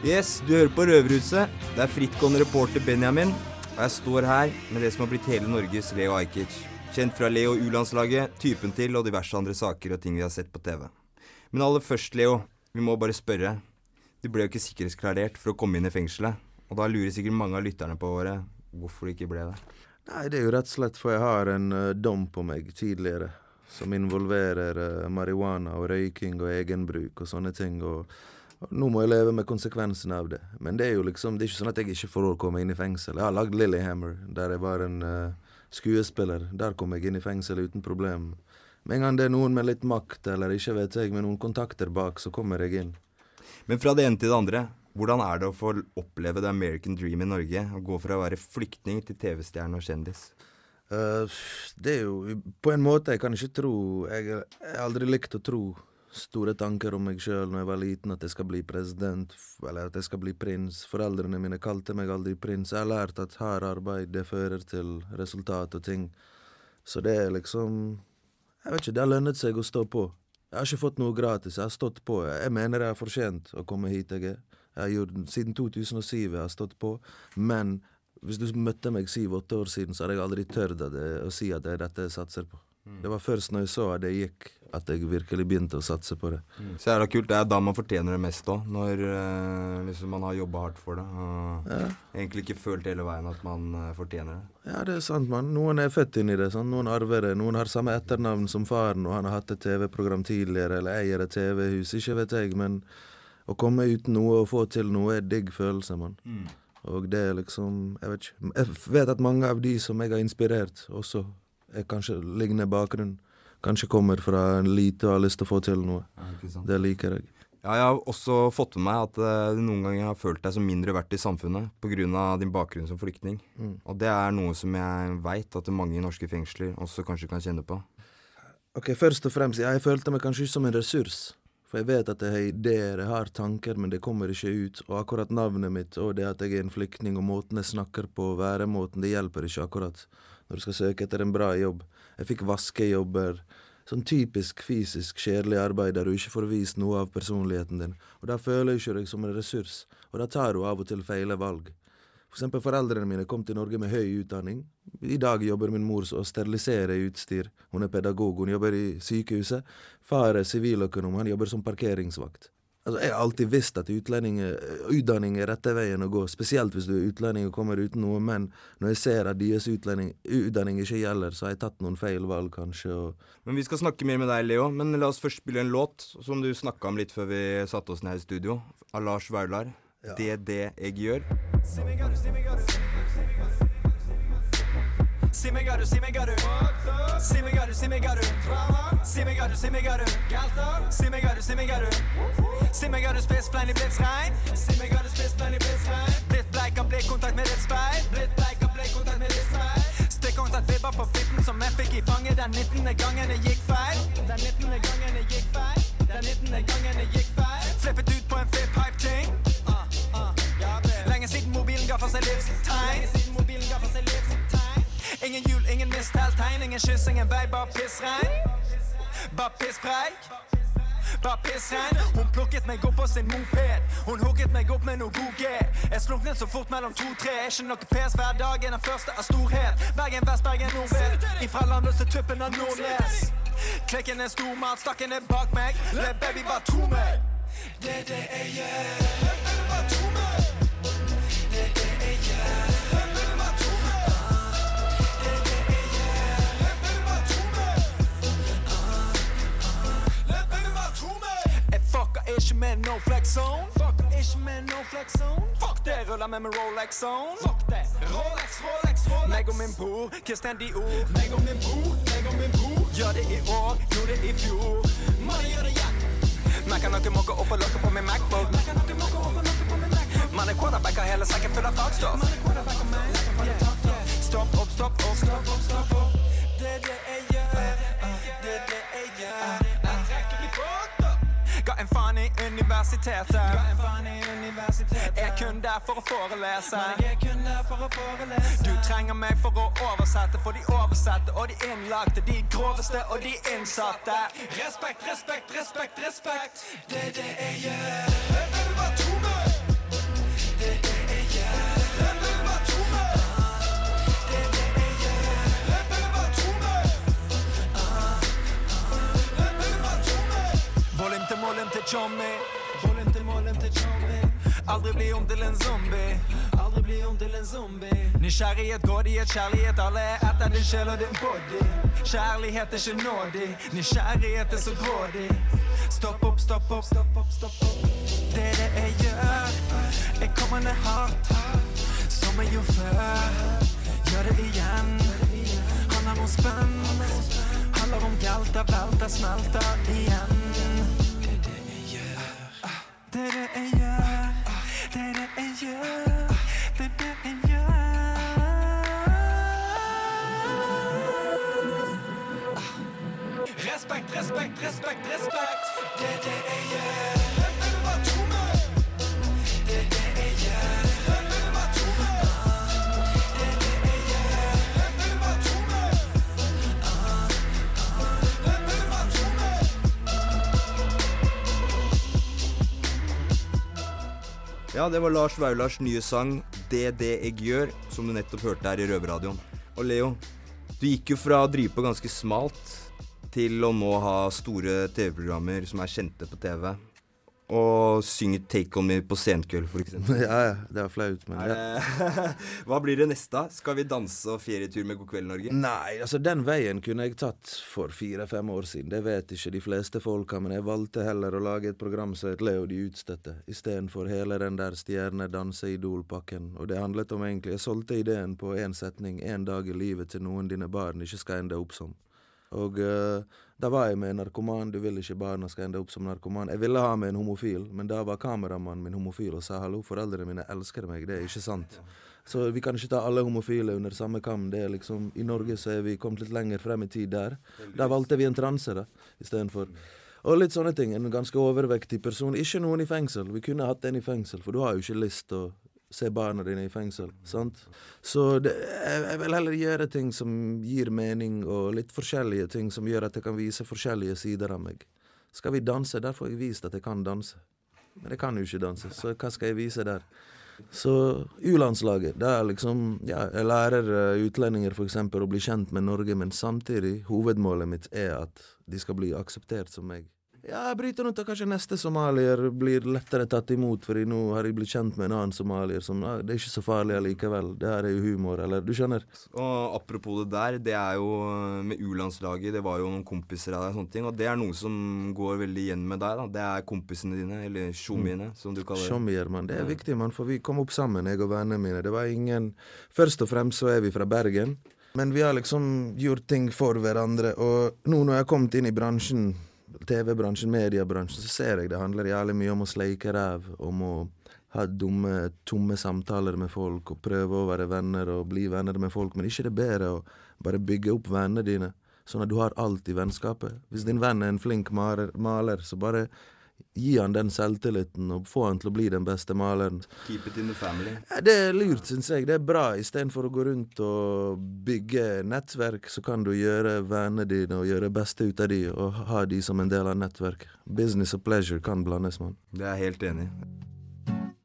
Yes, du hører på Røverhuset. Det er frittgående reporter Benjamin. Og jeg står her med det som har blitt hele Norges Leo Ajkic. Kjent fra Leo U-landslaget, Typen til og diverse andre saker og ting vi har sett på TV. Men aller først, Leo. Vi må bare spørre. Du ble jo ikke sikkerhetsklarert for å komme inn i fengselet. Og da lurer sikkert mange av lytterne på våre hvorfor du ikke ble det. Nei, det er jo rett og slett for jeg har en uh, dom på meg tidligere som involverer uh, marihuana og røyking og egenbruk og sånne ting. og nå må jeg leve med konsekvensene av det. Men det er jo liksom, det er ikke sånn at jeg ikke får å komme inn i fengsel. Jeg har lagd Lillyhammer, der jeg var en uh, skuespiller. Der kom jeg inn i fengsel uten problem. Med en gang det er noen med litt makt, eller ikke vet jeg, med noen kontakter bak, så kommer jeg inn. Men fra det ene til det andre. Hvordan er det å få oppleve the American dream i Norge? Å gå fra å være flyktning til TV-stjerne og kjendis? Uh, det er jo På en måte, jeg kan ikke tro Jeg har aldri likt å tro store tanker om meg sjøl når jeg var liten, at jeg skal bli president, eller at jeg skal bli prins. Foreldrene mine kalte meg aldri prins. Jeg har lært at hardt arbeid det fører til resultat og ting. Så det er liksom Jeg vet ikke, det har lønnet seg å stå på. Jeg har ikke fått noe gratis, jeg har stått på. Jeg mener jeg har fortjent å komme hit jeg er. Jeg har gjort, Siden 2007 jeg har stått på. Men hvis du møtte meg syv-åtte år siden, så hadde jeg aldri tørt å si at det er dette jeg satser på. Mm. Det var først når jeg så at det gikk, at jeg virkelig begynte å satse på det. Mm. Så er det kult. Det er da man fortjener det mest òg. Når uh, liksom man har jobba hardt for det. Og ja. egentlig ikke følt hele veien at man uh, fortjener det. Ja, det er sant, mann. Noen er født inn i det. Sant? Noen arver det. Noen har samme etternavn som faren, og han har hatt et TV-program tidligere, eller eier et TV-hus. Ikke vet jeg, men å komme uten noe og få til noe er digg følelse, mann. Mm. Og det er liksom Jeg vet ikke. Jeg vet at mange av de som jeg har inspirert, også er kanskje lignende bakgrunn. Kanskje kommer fra lite og har lyst til å få til noe. Ja, det liker jeg. Ja, jeg har også fått med meg at uh, noen ganger har følt deg som mindre verdt i samfunnet pga. din bakgrunn som flyktning. Mm. Og det er noe som jeg veit at mange i norske fengsler også kanskje kan kjenne på. Ok, Først og fremst, jeg følte meg kanskje ikke som en ressurs. For jeg vet at jeg har ideer, jeg har tanker, men det kommer ikke ut. Og akkurat navnet mitt og det at jeg er en flyktning og måten jeg snakker på, væremåten, det hjelper ikke akkurat når du skal søke etter en bra jobb. Jeg fikk vaskejobber. Sånn typisk fysisk kjedelig arbeid der du ikke får vist noe av personligheten din. Og da føler jeg ikke deg som en ressurs, og da tar du av og til feile valg. For eksempel foreldrene mine kom til Norge med høy utdanning. I dag jobber min mor å sterilisere utstyr. Hun er pedagog, hun jobber i sykehuset. Far er siviløkonom, han jobber som parkeringsvakt. Altså, Jeg har alltid visst at utdanning er rette veien å gå, spesielt hvis du er utlending og kommer uten noe, men når jeg ser at deres utdanning, ikke gjelder, så har jeg tatt noen feil valg, kanskje. Men Vi skal snakke mer med deg, Leo, men la oss først spille en låt som du snakka om litt før vi satte oss ned i studio, av Lars Vaular. Ja. Det er det jeg gjør. I i blikkontakt med ditt speil. Blikkontakt med ditt speil. Stikkontakt vibber på fitten som jeg fikk i fanget den 19. gangen det gikk feil. Den 19. gangen jeg gikk feil. Den 19. gangen jeg gikk feil. Flippet ut på en flip-hype-ting. For seg livstegn. Ingen jul, ingen mistelt tegn, ingen kyss, ingen vei, bare pissregn. Bare pisspreik. Bare pissregn. Hun plukket meg opp på sin moped. Hun hooket meg opp med noe god G. Jeg slunknet så fort mellom to-tre. Ikke noe pes hver dag, er den første av storhet. Bergen vest, Bergen nordvest. Ifra landløse tuppen av Nordnes. Klikken er stor, matstakken er bak meg. Le baby, bare tro meg. Det er det jeg gjør. Ikke med no flex zone. Fuck ikke med no flex. Fuck det, ruller med med Rolex on. Fuck det, Rolex, Rolex, Rolex. Meg og min bror, Christian Dior. Meg og min bror, meg og min bror. Gjør det i år, gjorde det i fjor. Money gjør det. Man kan noe mokke opp og lokke på min Macbook. Man er quarterback har hele sekken full av fagstoff. Stopp opp, stopp opp, stopp opp, stopp opp. Det er det jeg gjør. Det er det jeg gjør. Jeg trekker i fucked Ga en faen i universitetet. Er Jeg er kun der for å forelese. Du trenger meg for å oversette, for de oversette og de innlagte. De groveste og de innsatte. Respekt, respekt, respekt, respekt. Det er det jeg gjør. Til chommy. Bollen til målen til chommy. Aldri bli om til en zombie. Aldri bli om til en zombie. Nysgjerrighet, grådighet, kjærlighet. Alle er etter din sjel og din body. Kjærlighet er ikke nådig. Nysgjerrighet er så grådig. Stopp opp, stopp opp, stopp opp, stopp opp. Det er det jeg gjør. Jeg kommer ned hardt, som jeg gjorde før. Gjør det igjen. Handler om spenn. Handler om gelter, velter, smelter igjen. Det er det jeg gjør. Det er det jeg gjør. Det er det jeg gjør. Respekt, Ja, det var Lars Vaulars nye sang 'Det det jeg gjør', som du nettopp hørte her i Røverradioen. Og Leo, du gikk jo fra å drive på ganske smalt til å nå ha store TV-programmer som er kjente på TV. Og synge 'Take On Me' på senkveld, f.eks. Ja, ja, det var flaut, men Er det- Hva blir det neste? Skal vi danse og ferietur med God kveld, Norge? Nei, altså den veien kunne jeg tatt for fire-fem år siden. Det vet ikke de fleste folka, men jeg valgte heller å lage et program som het Leo de utstøtte, istedenfor hele den der stjerne-danse-idol-pakken. Og det handlet om egentlig Jeg solgte ideen på én setning, én dag i livet til noen dine barn ikke skal ende opp som. Og uh, da var jeg med en narkoman. Du vil ikke barna skal ende opp som narkoman. Jeg ville ha med en homofil, men da var kameramannen min homofil og sa hallo, foreldrene mine elsker meg. Det er ikke sant. Så vi kan ikke ta alle homofile under samme kam. Det er liksom, I Norge så er vi kommet litt lenger frem i tid der. Da valgte vi en transe, da, istedenfor. Og litt sånne ting. En ganske overvektig person. Ikke noen i fengsel. Vi kunne hatt en i fengsel, for du har jo ikke lyst til å se barna dine i fengsel. sant? Så det, jeg, jeg vil heller gjøre ting som gir mening, og litt forskjellige ting som gjør at jeg kan vise forskjellige sider av meg. Skal vi danse? Der får jeg vist at jeg kan danse. Men jeg kan jo ikke danse, så hva skal jeg vise der? Så U-landslaget, det er liksom Ja, jeg lærer eh, utlendinger eksempel å bli kjent med Norge, men samtidig, hovedmålet mitt er at de skal bli akseptert som meg. Ja, jeg bryter ut at kanskje neste somalier blir lettere tatt imot, fordi nå har jeg blitt kjent med en annen somalier som ah, Det er ikke så farlig allikevel. Det her er jo humor, eller Du skjønner? Og apropos det der, det er jo med U-landslaget, det var jo noen kompiser av deg og sånne ting, og det er noe som går veldig igjen med deg, da. Det er kompisene dine, eller tjommiene, som du kaller det. Shommier, mann. Det er viktig, mann, for vi kom opp sammen, jeg og vennene mine. Det var ingen Først og fremst så er vi fra Bergen, men vi har liksom gjort ting for hverandre, og nå når jeg har kommet inn i bransjen, TV-bransjen, mediebransjen, så ser jeg det handler jævlig mye om å sleike ræv, om å ha dumme, tomme samtaler med folk og prøve å være venner og bli venner med folk, men ikke det er bedre å bare bygge opp vennene dine, sånn at du har alt i vennskapet. Hvis din venn er en flink maler, maler så bare gi han den selvtilliten og få han til å bli den beste maleren. Keep it in the family. Det er lurt, syns jeg. Det er bra. Istedenfor å gå rundt og bygge nettverk, så kan du gjøre vennene dine og gjøre det beste ut av de, og ha de som en del av nettverk. Business og pleasure kan blandes, mann. Det er jeg helt enig i.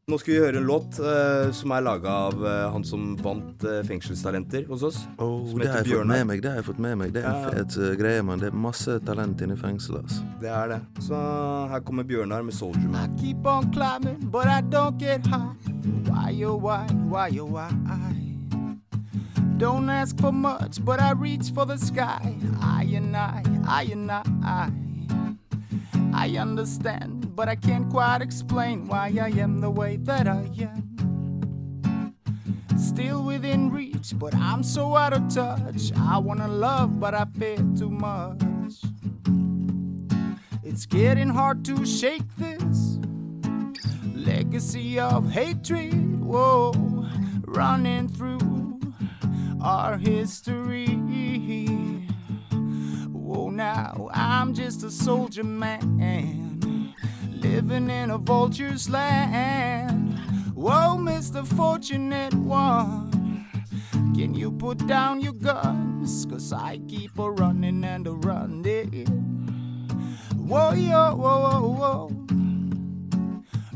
Nå skal vi høre en låt uh, som er laga av uh, han som vant uh, Fengselstalenter hos oss. Oh, som det har heter jeg fått med meg. Det har jeg fått med meg. Det er en Ja. fet greie, mann. Det er masse talent inne i fengselet. Altså. Det er det. Så her kommer Bjørnar med 'Soldier Man'. I keep on climbing, but I don't get high. Why, oh, why, why, oh, why? Don't ask for much, but I reach for the sky. I and I, I and I. I understand, but I can't quite explain why I am the way that I am. Still within reach, but I'm so out of touch. I wanna love, but I fear too much. It's getting hard to shake this legacy of hatred. Whoa, running through our history. Whoa, now I'm just a soldier man living in a vulture's land. Whoa, Mr. Fortunate One. Can you put down your guns? Cause I keep a running and a running. Whoa, yo, whoa, whoa, whoa.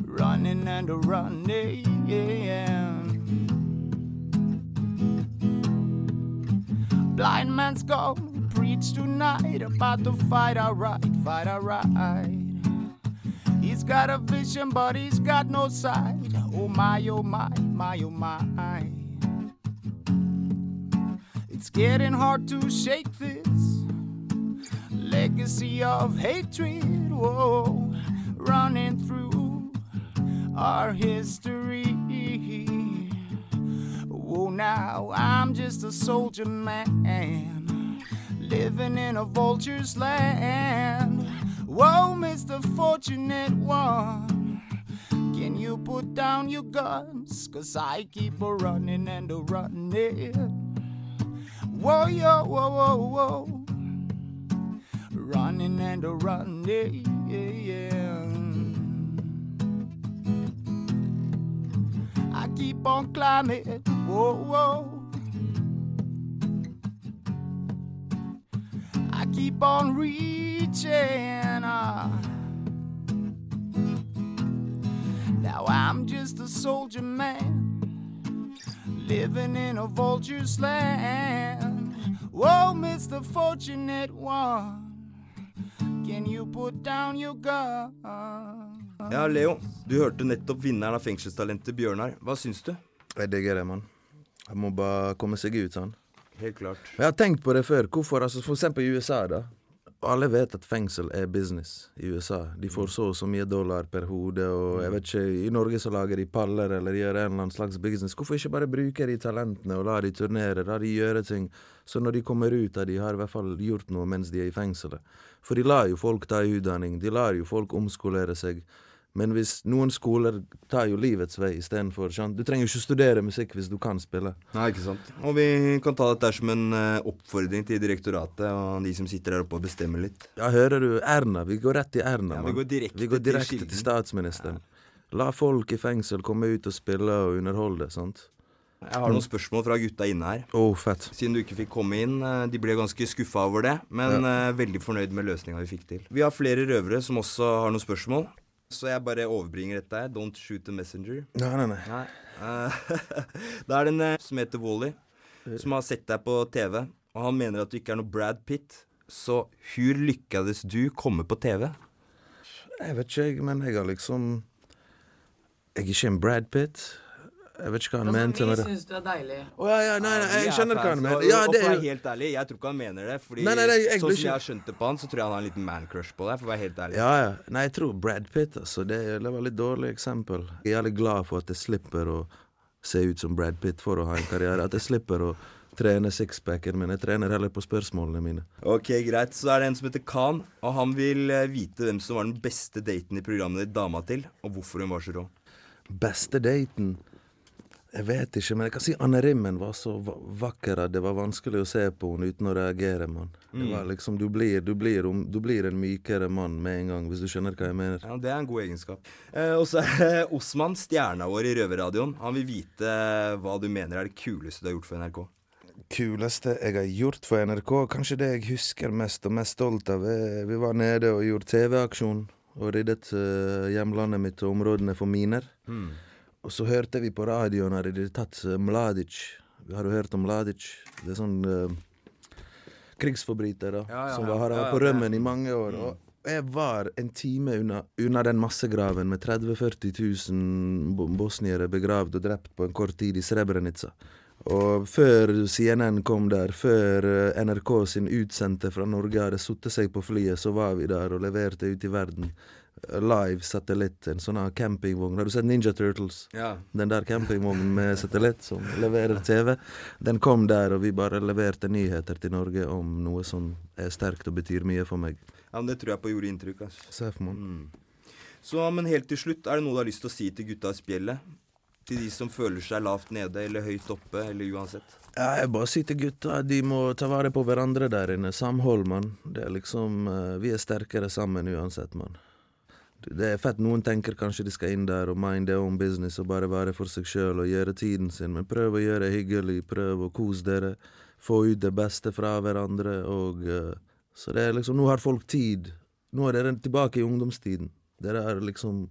Running and a running. Blind man's gone, preach tonight about the fight our right, fight our right. Got a vision, but he's got no sight. Oh my, oh my, my, oh my. It's getting hard to shake this legacy of hatred, whoa, running through our history. Oh, now I'm just a soldier man, living in a vulture's land. Whoa, Mr. Fortunate One, can you put down your guns? Cause I keep a running and a running. Whoa, yo, whoa, whoa, whoa. Running and a running, yeah. I keep on climbing, whoa, whoa. I keep on reaching. I'm just a soldier man, living in a vulture's land. Whoa, Mr. Fortunate One, can you put down your gun? Ja, Leo, du hørte nettopp vinneren av Fengselstalentet, Bjørnar. Hva syns du? Jeg digger det, mann. Jeg må bare komme seg ut, sånn. Helt klart. Jeg har tenkt på det før. Hvorfor, altså For eksempel i USA, da. Alle vet at fengsel er business i USA. De får så og så mye dollar per hode, og jeg vet ikke, i Norge så lager de paller eller gjør en eller annen slags business. Hvorfor ikke bare bruke de talentene og la de turnere, la de gjøre ting, så når de kommer ut av de har i hvert fall gjort noe mens de er i fengselet. For de lar jo folk ta utdanning, de lar jo folk omskolere seg. Men hvis noen skoler tar jo livets vei istedenfor. Du trenger jo ikke studere musikk hvis du kan spille. Nei, ikke sant. Og vi kan ta dette som en eh, oppfordring til direktoratet og de som sitter der oppe og bestemmer litt. Ja, hører du? Erna. Vi går rett til Erna. Ja, vi går direkte vi går direkte til, til statsministeren. La folk i fengsel komme ut og spille og underholde. sant? Jeg har noen spørsmål fra gutta inne her. Å, fett. Siden du ikke fikk komme inn. eh, De ble ganske skuffa over det, men ja. veldig fornøyd med løsninga vi fikk til. Vi har flere røvere som også har noen spørsmål. Så jeg bare overbringer dette her. Don't shoot the messenger. Nei, nei, nei. Nei. Uh, da er det en eh, som heter Wally, som har sett deg på TV. Og han mener at du ikke er noe Brad Pitt. Så hvor lykkades du komme på TV? Jeg vet ikke, men jeg har liksom Jeg er ikke en Brad Pitt. Jeg vet ikke hva han mente med vi syns du er deilig. Oh, ja, ja, nei, nei, jeg er skjønner hva han mener. Ja, og det for å er være helt ærlig, jeg tror ikke han mener det. Fordi Nei, nei, nei, jeg sånn som jeg har skjønt det på han, så tror jeg han har en liten man-crush på deg, for å være helt ærlig. Ja, ja. Nei, jeg tror Brad Pitt, altså. Det, er- et litt dårlig eksempel. Jeg er jævlig glad for at jeg slipper å se ut som Brad Pitt for å ha en karriere. At jeg slipper å trene sixpacken min. Jeg trener heller på spørsmålene mine. Ok, greit. Så er det en som heter Khan, og han vil eh, vite hvem som var den beste daten i programmet ditt dama til, og hvorfor hun var så rå. Beste daten Jeg vet ikke, men jeg kan si Anne Rimmen var så vakker at det var vanskelig å se på henne uten å reagere, mann. Det var liksom, du blir, du, blir, du blir en mykere mann med en gang, hvis du skjønner hva jeg mener. Ja, Det er en god egenskap. Eh, og så er eh, Osman, stjerna vår i Røverradioen. Han vil vite eh, hva du mener er det kuleste du har gjort for NRK. kuleste jeg har gjort for NRK, kanskje det jeg husker mest og mest stolt av, er vi var nede og gjorde TV-aksjon og ryddet eh, hjemlandet mitt og områdene for miner. Og så hørte vi på radioen at de hadde tatt eh, Mladic. Har du hørt om Mladic? Det er sånn uh, krigsforbryter da, Ja, ja, som har vært på rømmen i mange år. Og jeg var en time unna, unna den massegraven med 30 000-40 000 bosniere begravd og drept på en kort tid i Srebrenica. Og før CNN kom der, før eh, NRK sin utsendte fra Norge hadde satt seg på flyet, så var vi der og leverte ut i verden. Live satellitt, en sånn campingvogn. Har du sett Ninja Turtles? Ja. Den der campingvognen med satellitt som leverer TV. Den kom der, og vi bare leverte nyheter til Norge om noe som er sterkt og betyr mye for meg. ja, men Det tror jeg på gjorde inntrykk. Altså. Mm. Så, men helt til slutt, er det noe du har lyst til å si til gutta i spjeldet? Til de som føler seg lavt nede eller høyt oppe, eller uansett? Ja, jeg bare sier til gutta de må ta vare på hverandre der inne. Samhold, mann. Det er liksom eh, Vi er sterkere sammen uansett, mann. Det er fett. Noen tenker kanskje de skal inn der og mind their own business og bare være for seg sjøl og gjøre tiden sin, men prøv å gjøre det hyggelig. Prøv å kose dere. Få ut det beste fra hverandre og uh, Så det er liksom Nå har folk tid. Nå er dere tilbake i ungdomstiden. Dere er liksom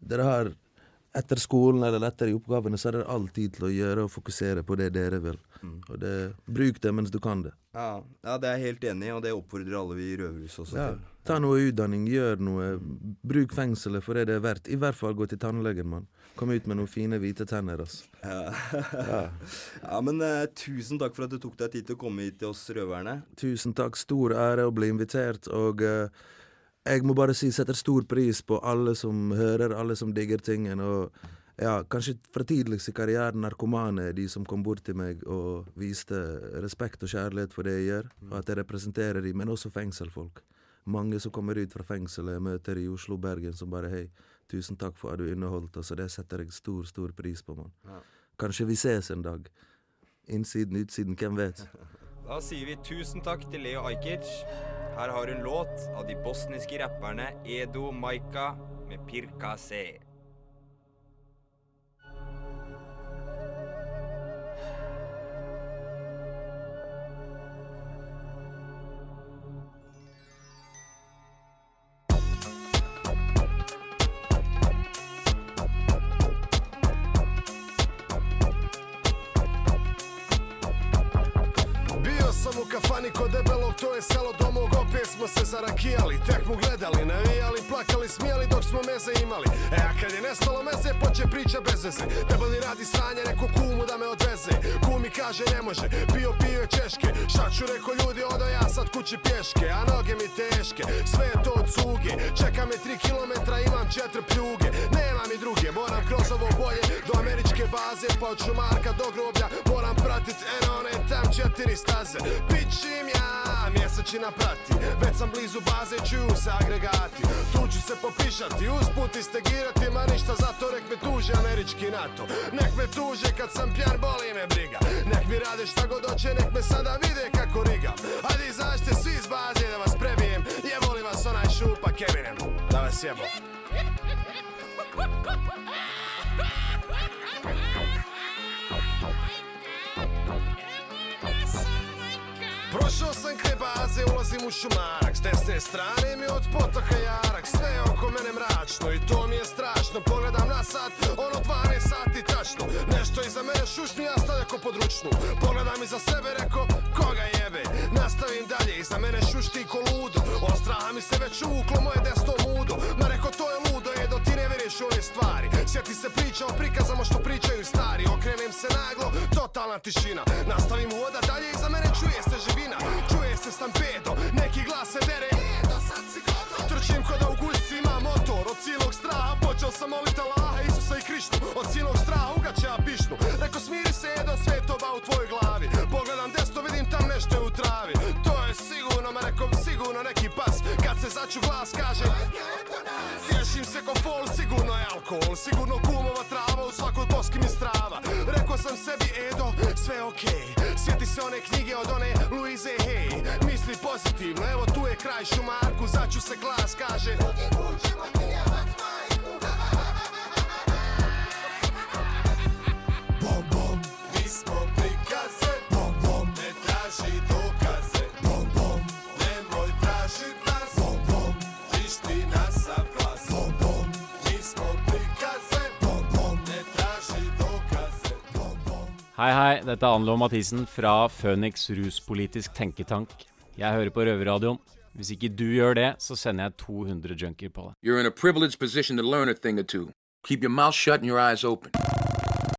Dere har etter skolen eller etter i oppgavene, så er det all tid til å gjøre og fokusere på det dere vil. Mm. Og det, bruk det mens du kan det. Ja, ja, det er jeg helt enig i, og det oppfordrer alle vi i Røverhuset også Ja. til. Ta noe utdanning, gjør noe. Bruk fengselet for det det er verdt. I hvert fall gå til tannlegen, mann. Kom ut med noen fine, hvite tenner, altså. Ja. Ja. ja, men uh, tusen takk for at du tok deg tid til å komme hit til oss røverne. Tusen takk. Stor ære å bli invitert, og eh, jeg må bare si setter stor pris på alle som hører, alle som digger tingen, og ja, kanskje fra tidligst i karrieren narkomane er de som kom bort til meg og viste respekt og kjærlighet for det jeg gjør, og at jeg representerer dem, men også fengselfolk. Mange som kommer ut fra fengselet jeg møter i Oslo og Bergen som bare hei, tusen takk for at du underholdt oss, og det setter jeg stor, stor pris på, mann. Ja. Kanskje vi ses en dag. Innsiden, utsiden, hvem vet? Da sier vi tusen takk til Leo Ajkic. Her har du en låt av de bosniske rapperne Edo Maika med Pirka Se. Bio sam u kafani kod debelog, to je selo do smo se zarakijali Tek mu gledali, navijali, plakali, smijali dok smo meze imali. E a kad je nestalo meze, poče priča bez veze. Debeli radi sranje, neko kumu da me odveze? Kumi kaže ne može, pio pio je češke. Šta ću reko ljudi, odo ja sad kući pješke A noge mi teške, sve je to od cuge. Čeka me tri kilometra, imam četiri pljuge. Nema mi druge, moram kroz ovo bolje Do američke baze, pa od šumarka do groblja Pratit eno one tam četiri staze. Pićim ja, mjesečina prati Već sam blizu baze, čuju se agregati Tu ću se popišati, usput istegirati Ma ništa zato nek me tuže američki NATO. Nek me tuže kad sam pjan, boli me briga. Nek mi rade šta god hoće, nek me sada vide kako rigam. Hajde izađite svi iz baze da vas prebijem. Jeboli vas onaj šupa Kevinem Da vas jebo baze, ulazim u šumarak S desne strane mi od potoka jarak. Sve oko mene mračno i to mi je strašno. Pogledam na sat, ono 12 sati tačno. Nešto iza mene šušnju, ja stavljako pod ručnu. Pogledam iza sebe, reko, koga jebe? Nastavim dalje, iza mene šušti ko ludo. Od mi se već uvuklo moje desno mudo. Ma reko, to je ludo, je do ti ne vjeriš u ove stvari. Sjeti se priča o prikazama što pričaju stari. Okrenem se naglo, totalna tišina. Nastavim hoda dalje, u tvojoj glavi. Pogledam desno, vidim tam nešto u travi. To je sigurno, ma rekom sigurno neki pas. Kad se začu glas kaže Tješim se ko fol, sigurno je alkohol. Sigurno kumova trava, u svakoj boski mi strava. Rekao sam sebi, Edo, sve okej. Sjeti se one knjige od one Louise Hay. Misli pozitivno, evo tu je kraj šumarku Začu se glas kaže Hei, hei. Dette er Anlo Mathisen fra Phoenix ruspolitisk tenketank. Jeg hører på Røverradioen. Hvis ikke du gjør det, så sender jeg 200 junkier på deg. You're in a privileged position to learn a thing or two. Keep your mouth shut and your eyes open.